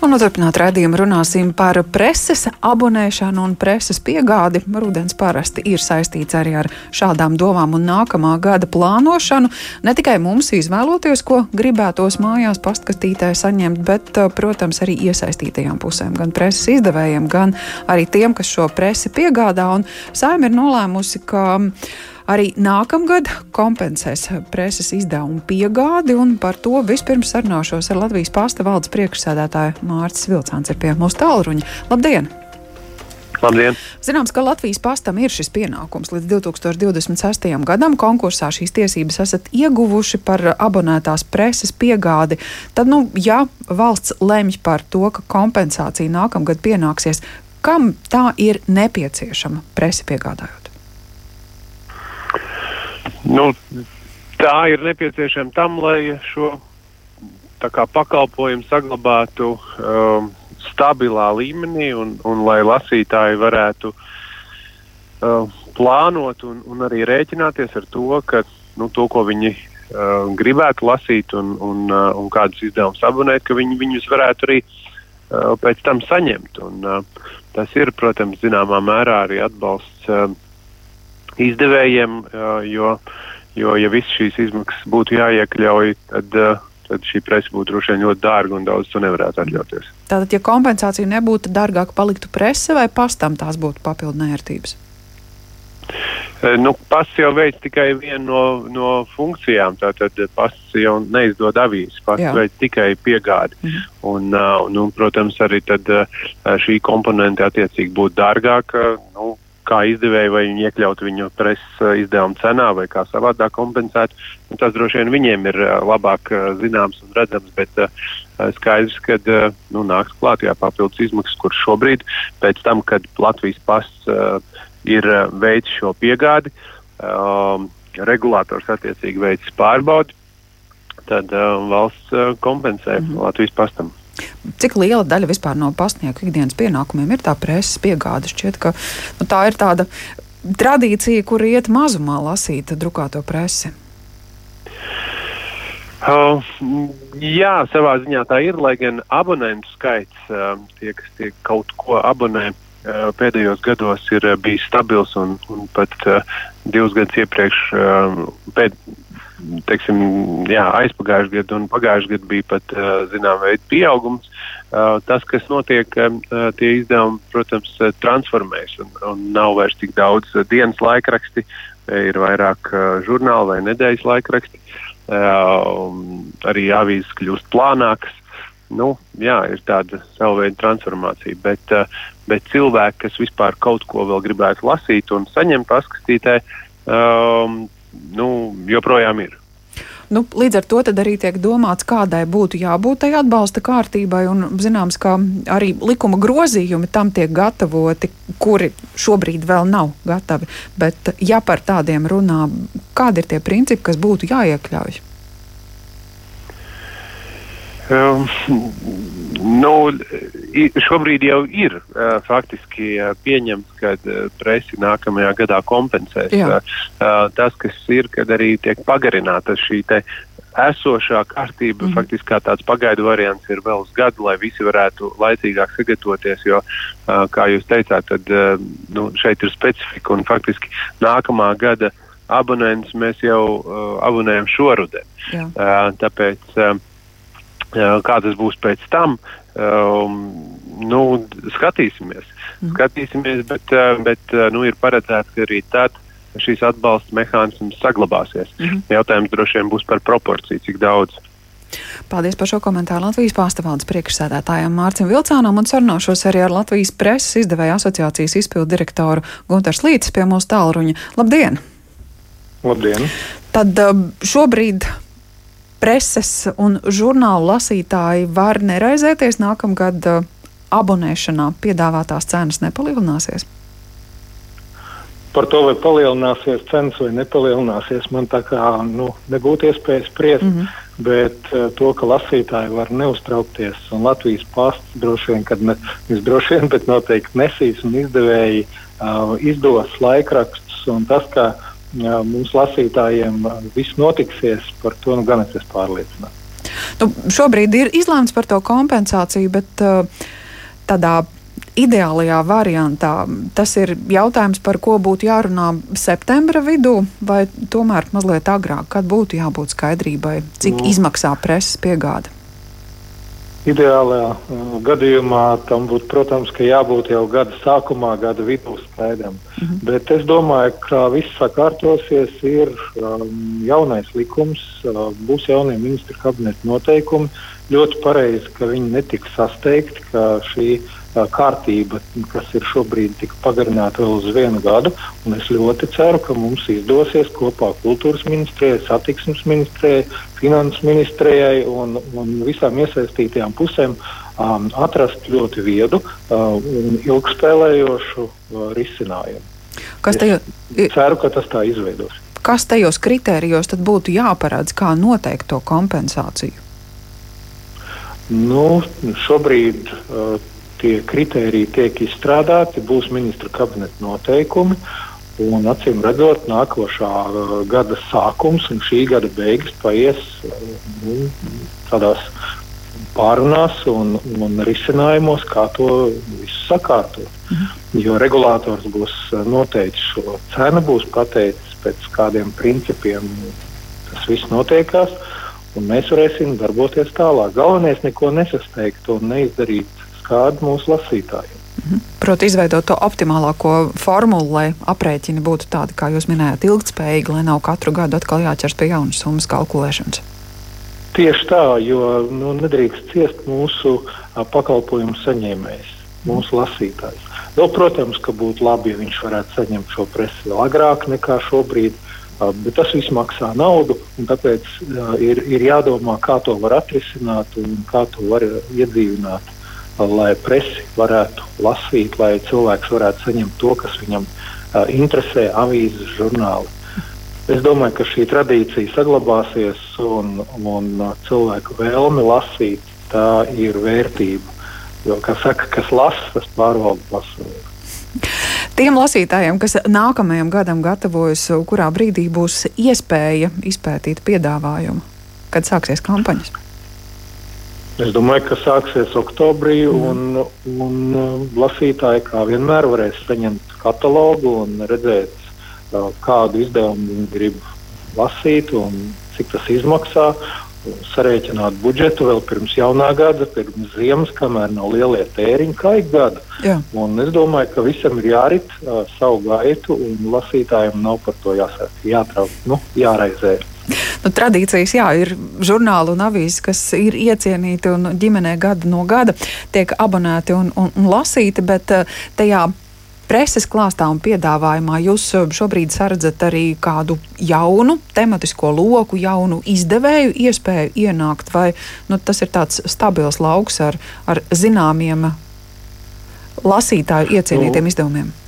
Un turpināt raidījumu runāsim par preses abonēšanu un preses piegādi. Rudens parasti ir saistīts arī ar šādām domām un nākamā gada plānošanu. Ne tikai mums izvēloties, ko gribētos mājās pastkastītē saņemt, bet, eh, protams, arī iesaistītajām pusēm, gan preses izdevējiem, gan arī tiem, kas šo presi piegādā. Un saima ir nolēmusi, ka arī nākamgad kompensēs preses izdevumu piegādi, un par to vispirms sarunāšos ar Latvijas pasta valdes priekšsēdētāju Mārcis Vilcāns ir pie mūsu tālruņa. Labdien! Labdien! Zināms, ka Latvijas pastam ir šis pienākums līdz 2026. gadam. Konkursā šīs tiesības esat ieguvuši par abonētās preses piegādi. Tad, nu, ja valsts lemj par to, ka kompensācija nākamgad pienāksies, kam tā ir nepieciešama presi piegādājot? Nu, tā ir nepieciešama tam, lai šo kā, pakalpojumu saglabātu um, stabilā līmenī un, un lai lasītāji varētu uh, plānot un, un arī rēķināties ar to, ka nu, to, ko viņi uh, gribētu lasīt un, un, uh, un kādus izdevumus abonēt, ka viņi viņus varētu arī uh, pēc tam saņemt. Un, uh, tas ir, protams, zināmā mērā arī atbalsts. Uh, izdevējiem, jo, jo ja visas šīs izmaksas būtu jāiekļauj, tad, tad šī presa būtu droši vien ļoti dārga un daudz to nevarētu atļauties. Tātad, ja kompensācija nebūtu dārgāka, paliktu prese vai pastam tās būtu papildu nērtības? Nu, pasts jau veic tikai vienu no, no funkcijām. Tātad pasts jau neizdod avīzes, pasts veic tikai piegādi. Mm -hmm. un, un, un, protams, arī tad, šī komponente attiecīgi būtu dārgāka. Nu, kā izdevēji, vai viņi iekļaut viņu preses uh, izdevuma cenā vai kā savādāk kompensēt. Un tas droši vien viņiem ir uh, labāk uh, zināms un redzams, bet skaidrs, ka nu, nāks klāt jā, papildus izmaksas, kuras šobrīd, pēc tam, kad Latvijas pasts ir veicis šo piegādi, um, regulators attiecīgi veicis pārbaudi, tad valsts kompensē mm -hmm. Latvijas pastam. Cik liela daļa vispār no pastnieku ikdienas pienākumiem ir tā preses piegāde? Šķiet, ka nu, tā ir tāda tradīcija, kur iet mazumā lasīt drukāto presi. Uh, jā, savā ziņā tā ir, lai gan abonentu skaits, uh, tie, kas tie kaut ko abonē, uh, pēdējos gados ir uh, bijis stabils un, un pat uh, divus gadus iepriekš uh, pēd, teiksim, jā, aizpagājušajā gadā un pagājušajā gadā bija pat zinām veidu pieaugums. Tas, kas notiek, tie izdevumi, protams, transformēs un, un nav vairs tik daudz dienas laikraksti, ir vairāk žurnāli vai nedēļas laikraksti. Arī avīzes kļūst plānākas. Nu, jā, ir tāda sava veida transformācija, bet, bet cilvēki, kas vispār kaut ko vēl gribētu lasīt un saņemt paskatītē, um, joprojām ir. Nu, līdz ar to arī tiek domāts, kādai būtu jābūt tai atbalsta kārtībai. Un, zināms, ka arī likuma grozījumi tam tiek gatavoti, kuri šobrīd vēl nav gatavi. Bet, ja par tādiem runā, kādi ir tie principi, kas būtu jāiekļauj? Um, nu, šobrīd jau ir uh, faktiski uh, pieņemts, ka uh, presi nākamajā gadā kompensēs. Uh, tas, kas ir, kad arī tiek pagarināta šī esošā kārtība, mm. faktiski kā tāds pagaidu variants ir vēl uz gadu, lai visi varētu laicīgāk sagatavoties, jo, kā jūs teicāt, tad nu, šeit ir specifika un faktiski nākamā gada abonents mēs jau abonējam šoruden. Uh, tāpēc Kā tas būs pēc tam, um, nu, skatīsimies. Mm. Skatīsimies, bet, bet nu, ir paredzēts, ka arī tad šīs atbalsta mehānisms saglabāsies. Mm -hmm. Jautājums droši vien būs par proporciju, cik daudz. Paldies par šo komentāru Latvijas pārstāvādes priekšsēdētājiem Mārcim Vilcānam un sarunāšos arī ar Latvijas preses izdevēja asociācijas izpildu direktoru Guntars Lītis pie mūsu tālruņa. Labdien! Labdien! Tad šobrīd preses un žurnālu lasītāji var neraizēties nākamgad uh, abonēšanā piedāvātās cenas nepalielināsies? Par to, vai palielināsies cenas vai nepalielināsies, man tā kā nu, nebūtu iespējas spriest. Mm -hmm. Bet uh, to, ka lasītāji var neuztraukties, un Latvijas pasts droši vien, kad ne, droši vien, bet noteikti nesīs un izdevēji uh, izdos laikrakstus, un tas, ka uh, mums lasītājiem viss notiksies, par to nu gan es esmu pārliecināts. Nu, šobrīd ir izlēmts par to kompensāciju, bet tādā ideālajā variantā tas ir jautājums, par ko būtu jārunā septembra vidū, vai tomēr mazliet agrāk, kad būtu jābūt skaidrībai, cik nu, izmaksā preses piegāde. Ideālajā uh, gadījumā tam būtu, protams, jābūt jau gada sākumā, gada vidū skaidram. Mm -hmm. Bet es domāju, ka viss sakārtosies, ir um, jaunais likums, uh, būs jaunie ministra kabineta noteikumi. Ļoti pareizi, ka viņi netiks sasteigti, ka šī uh, kārtība, kas ir šobrīd tik pagarināta vēl uz vienu gadu. Es ļoti ceru, ka mums izdosies kopā kultūras ministrijai, satiksmes ministrijai, finanses ministrijai un, un visām iesaistītajām pusēm um, atrast ļoti viedu uh, un ilgspēlējošu uh, risinājumu. Kas tejo... Es ceru, ka tas tā izveidos. Kas tajos kritērijos tad būtu jāparādz, kā noteikt to kompensāciju? Nu, šobrīd uh, tie kritēriji tiek izstrādāti, būs ministra kabineta noteikumi. Un, acīm redzot, nākošā uh, gada sākums un šī gada beigas paies uh, nu, tādās pārunās un, un risinājumos, kā to visu sakārtot. Mhm. Jo regulators būs uh, noteicis šo cenu, būs pateicis pēc kādiem principiem tas viss notiekās, un mēs varēsim darboties tālāk. Galvenais neko nesasteigt un neizdarīt kādu mūsu lasītājiem. Mhm. Proti, izveidot to optimālāko formulu, lai aprēķini būtu tādi, kā jūs minējāt, ilgspējīgi, lai nav katru gadu atkal jāķers pie jaunas summas kalkulēšanas. Tieši tā, jo nu, nedrīkst ciest mūsu a, pakalpojumu saņēmējs, mūsu lasītājs. Vēl, protams, ka būtu labi, ja viņš varētu saņemt šo presi vēl agrāk nekā šobrīd, a, bet tas viss maksā naudu, un tāpēc a, ir, ir jādomā, kā to var atrisināt un kā to var iedzīvināt lai presi varētu lasīt, lai cilvēks varētu saņemt to, kas viņam uh, interesē, avīzes, žurnāli. Es domāju, ka šī tradīcija saglabāsies un, un cilvēku vēlme lasīt, tā ir vērtība. Jo, kā saka, kas lasa, tas pārvalda pasauli. Tiem lasītājiem, kas nākamajam gadam gatavojas, kurā brīdī būs iespēja izpētīt piedāvājumu, kad sāksies kampaņas? Es domāju, ka sāksies oktobrī, mm. un, un uh, lasītāji kā vienmēr varēs saņemt katalogu un redzēt, uh, kādu izdevumu viņi grib lasīt un cik tas izmaksā. Sarēķināt budžetu vēl pirms jaunā gada, pirms ziemas, kamēr nav lielie tēriņi, kā ik gada. Es domāju, ka visam ir jārit uh, savu gaitu, un lasītājiem nav par to jāsāk, jātrauc, nu, jāraizē nu, tradīcijas, jā, ir žurnāli un avīzes, kas ir iecienīti un ģimenē gada no gada tiek abonēti un, un, un lasīti, bet eh, tajā preses klāstā un piedāvājumā jūs eh, šobrīd saredzat arī kādu jaunu tematisko loku, jaunu izdevēju iespēju ienākt, vai nu, tas ir tāds stabils lauks ar, ar zināmiem lasītāju iecienītiem nu, izdevumiem?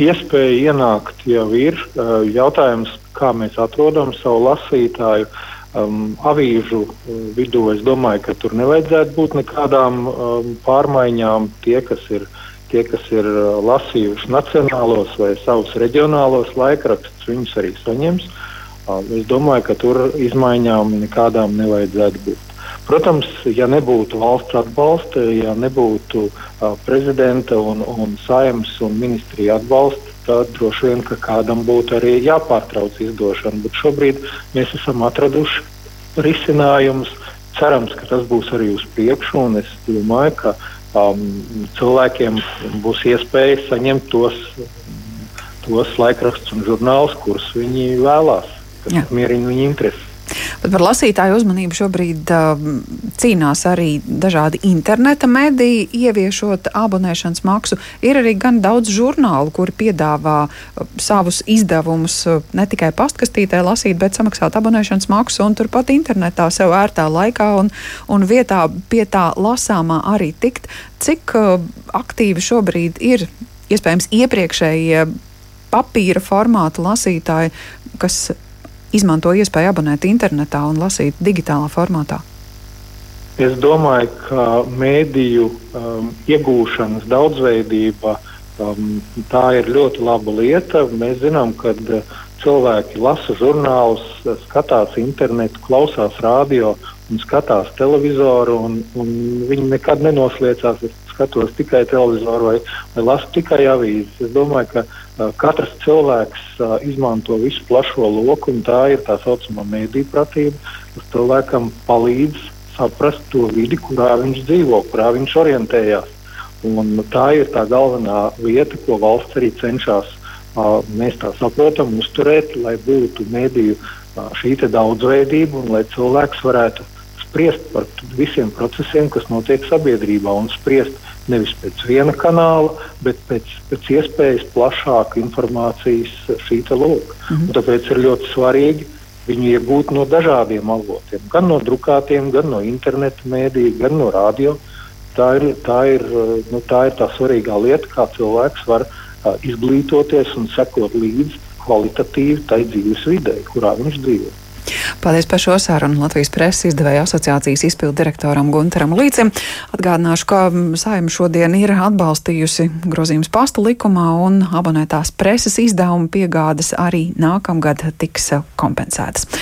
Iespēja ienākt jau ir. Eh, jautājums, kā mēs atrodam savu lasītāju. Um, avīžu uh, vidū es domāju, ka tur nevajadzētu būt nekādām um, pārmaiņām. Tie, kas ir, tie, kas ir uh, lasījuši nacionālos vai savus reģionālos laikrakstus, viņus arī saņems. Uh, es domāju, ka tur izmaiņām nekādām nevajadzētu būt. Protams, ja nebūtu valsts atbalsta, ja nebūtu uh, prezidenta un, un saimnes un ministrija atbalsta, tad droši vien kādam būtu arī jāpārtrauc izdošana. Bet šobrīd mēs esam atraduši risinājumus. Cerams, ka tas būs arī uz priekšu, un es domāju, ka um, cilvēkiem būs iespēja saņemt tos, tos laikrakstus un žurnālus, kurus viņi vēlās, kas apmierina viņu intereses. Bet par lasītāju uzmanību šobrīd uh, cīnās arī dažādi interneta mediji, ieviešot abonēšanas maksu. Ir arī gan daudz žurnālu, kuri piedāvā uh, savus izdevumus uh, ne tikai pastkastītē lasīt, bet samaksāt abonēšanas maksu un turpat internetā sev ērtā laikā un, un vietā pie tā lasāmā arī tikt. Cik uh, aktīvi šobrīd ir iespējams iepriekšējie papīra formāta lasītāji, kas izmanto iespēju abonēt internetā un lasīt digitālā formātā? Es domāju, ka mēdīju um, iegūšanas daudzveidība um, tā ir ļoti laba lieta. Mēs zinām, ka uh, cilvēki lasa žurnālus, skatās internetu, klausās radio un skatās televizoru, un, un viņi nekad nenoslēdzās. Es skatos tikai televizoru vai, vai lasu tikai avīzes. Es domāju, ka uh, katrs cilvēks uh, izmanto visu plašo loku, un tā ir tā saucamā mēdīņu pratība, kas cilvēkam palīdz saprast to vidi, kurā viņš dzīvo, kurā viņš orientējās. Un tā ir tā galvenā lieta, ko valsts arī cenšas mēs tā saprotam, uzturēt, lai būtu mediju šī daudzveidība un lai cilvēks varētu spriest par visiem procesiem, kas notiek sabiedrībā un spriest nevis pēc viena kanāla, bet pēc, pēc iespējas plašāka informācijas šī lūka. Mm -hmm. Tāpēc ir ļoti svarīgi viņu iegūt no dažādiem avotiem, gan no drukātiem, gan no interneta mēdī, gan no radio. Tā ir tā, ir, nu, tā, ir tā svarīgā lieta, kā cilvēks var uh, izglītoties un sekot līdzi kvalitatīvi tai dzīves vidē, kurā viņš dzīvo. Paldies par šo sarunu Latvijas preses izdevēja asociācijas izpildu direktoram Gunteram Līcim. Atgādināšu, ka saima šodien ir atbalstījusi grozījums pasta likumā un abonētās preses izdevuma piegādes arī nākamgad tiks kompensētas.